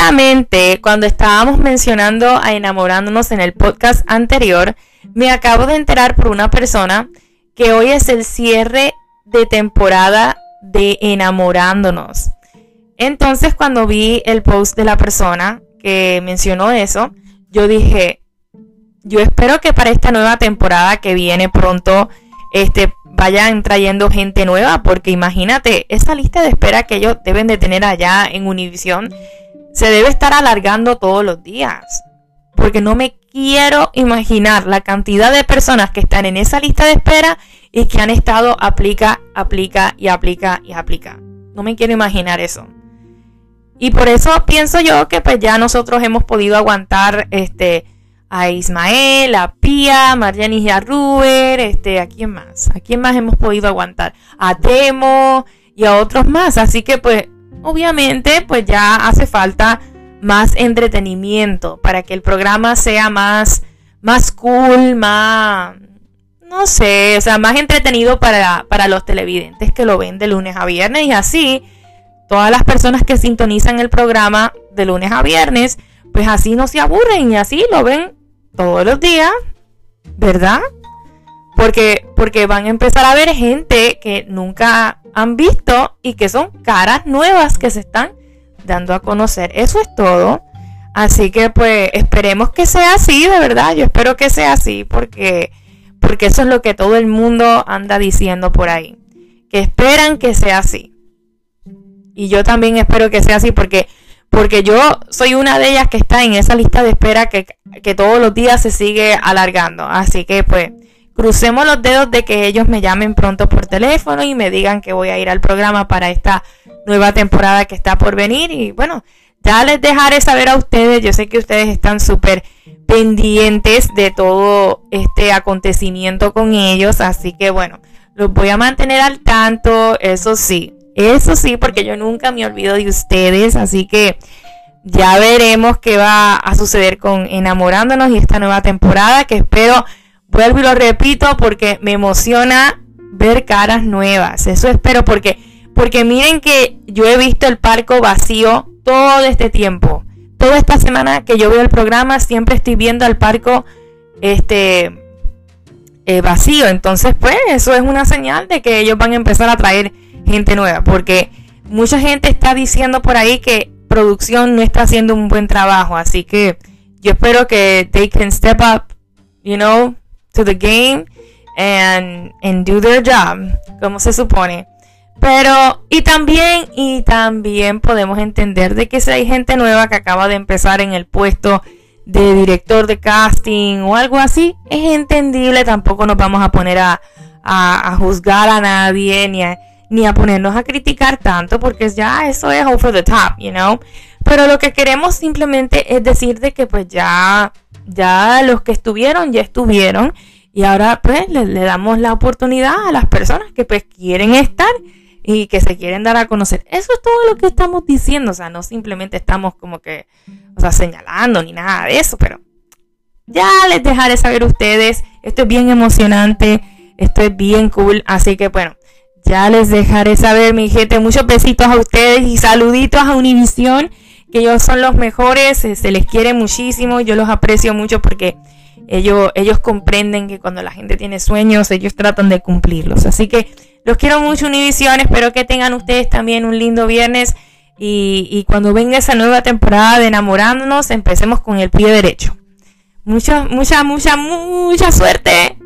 justamente cuando estábamos mencionando a enamorándonos en el podcast anterior, me acabo de enterar por una persona que hoy es el cierre de temporada de enamorándonos. Entonces cuando vi el post de la persona que mencionó eso, yo dije, yo espero que para esta nueva temporada que viene pronto, este, vayan trayendo gente nueva, porque imagínate, esa lista de espera que ellos deben de tener allá en Univision se debe estar alargando todos los días. Porque no me quiero imaginar la cantidad de personas que están en esa lista de espera y que han estado aplica, aplica y aplica y aplica. No me quiero imaginar eso. Y por eso pienso yo que pues ya nosotros hemos podido aguantar este a Ismael, a Pía, a Marjani y a Ruber, este, ¿a quién más? ¿A quién más hemos podido aguantar? A Temo y a otros más. Así que pues obviamente pues ya hace falta más entretenimiento para que el programa sea más, más cool, más, no sé, o sea, más entretenido para, para los televidentes que lo ven de lunes a viernes y así todas las personas que sintonizan el programa de lunes a viernes, pues así no se aburren y así lo ven todos los días, ¿verdad? Porque, porque van a empezar a ver gente que nunca han visto y que son caras nuevas que se están dando a conocer. Eso es todo. Así que pues esperemos que sea así, de verdad. Yo espero que sea así porque, porque eso es lo que todo el mundo anda diciendo por ahí. Que esperan que sea así. Y yo también espero que sea así porque porque yo soy una de ellas que está en esa lista de espera que, todos los días se sigue alargando. Así que pues crucemos los dedos de que ellos me llamen pronto por teléfono y me digan que voy a ir al programa para esta nueva temporada que está por venir. Y bueno, ya les dejaré saber a ustedes. Yo sé que ustedes están súper pendientes de todo este acontecimiento con ellos. Así que bueno, los voy a mantener al tanto. Eso sí, eso sí, porque yo nunca me olvido de ustedes, así que ya veremos qué va a suceder con Enamorándonos y esta nueva temporada que espero, vuelvo y lo repito, porque me emociona ver caras nuevas. Eso espero porque porque miren que yo he visto el parco vacío todo este tiempo. Toda esta semana que yo veo el programa siempre estoy viendo al parco este eh, vacío. Entonces, pues eso es una señal de que ellos van a empezar a traer gente nueva, porque mucha gente está diciendo por ahí que producción no está haciendo un buen trabajo, así que yo espero que they step up, you know, to the game and, and do their job, como se supone. Pero, y también, y también podemos entender de que si hay gente nueva que acaba de empezar en el puesto de director de casting o algo así, es entendible, tampoco nos vamos a poner a, a, a juzgar a nadie ni a, ni a ponernos a criticar tanto porque ya eso es over the top, you know. Pero lo que queremos simplemente es decir de que pues ya, ya los que estuvieron, ya estuvieron. Y ahora pues le, damos la oportunidad a las personas que pues quieren estar y que se quieren dar a conocer. Eso es todo lo que estamos diciendo. O sea, no simplemente estamos como que, o sea, señalando ni nada de eso, pero ya les dejaré saber ustedes. Esto es bien emocionante, esto es bien cool. Así que bueno, ya les dejaré saber, mi gente. Muchos besitos a ustedes y saluditos a Univisión, que ellos son los mejores. Eh, se les quiere muchísimo. Yo los aprecio mucho porque ellos, ellos comprenden que cuando la gente tiene sueños, ellos tratan de cumplirlos. Así que los quiero mucho, Univisión. Espero que tengan ustedes también un lindo viernes. Y, y cuando venga esa nueva temporada de enamorándonos, empecemos con el pie derecho. Mucha, mucha, mucha, mucha suerte.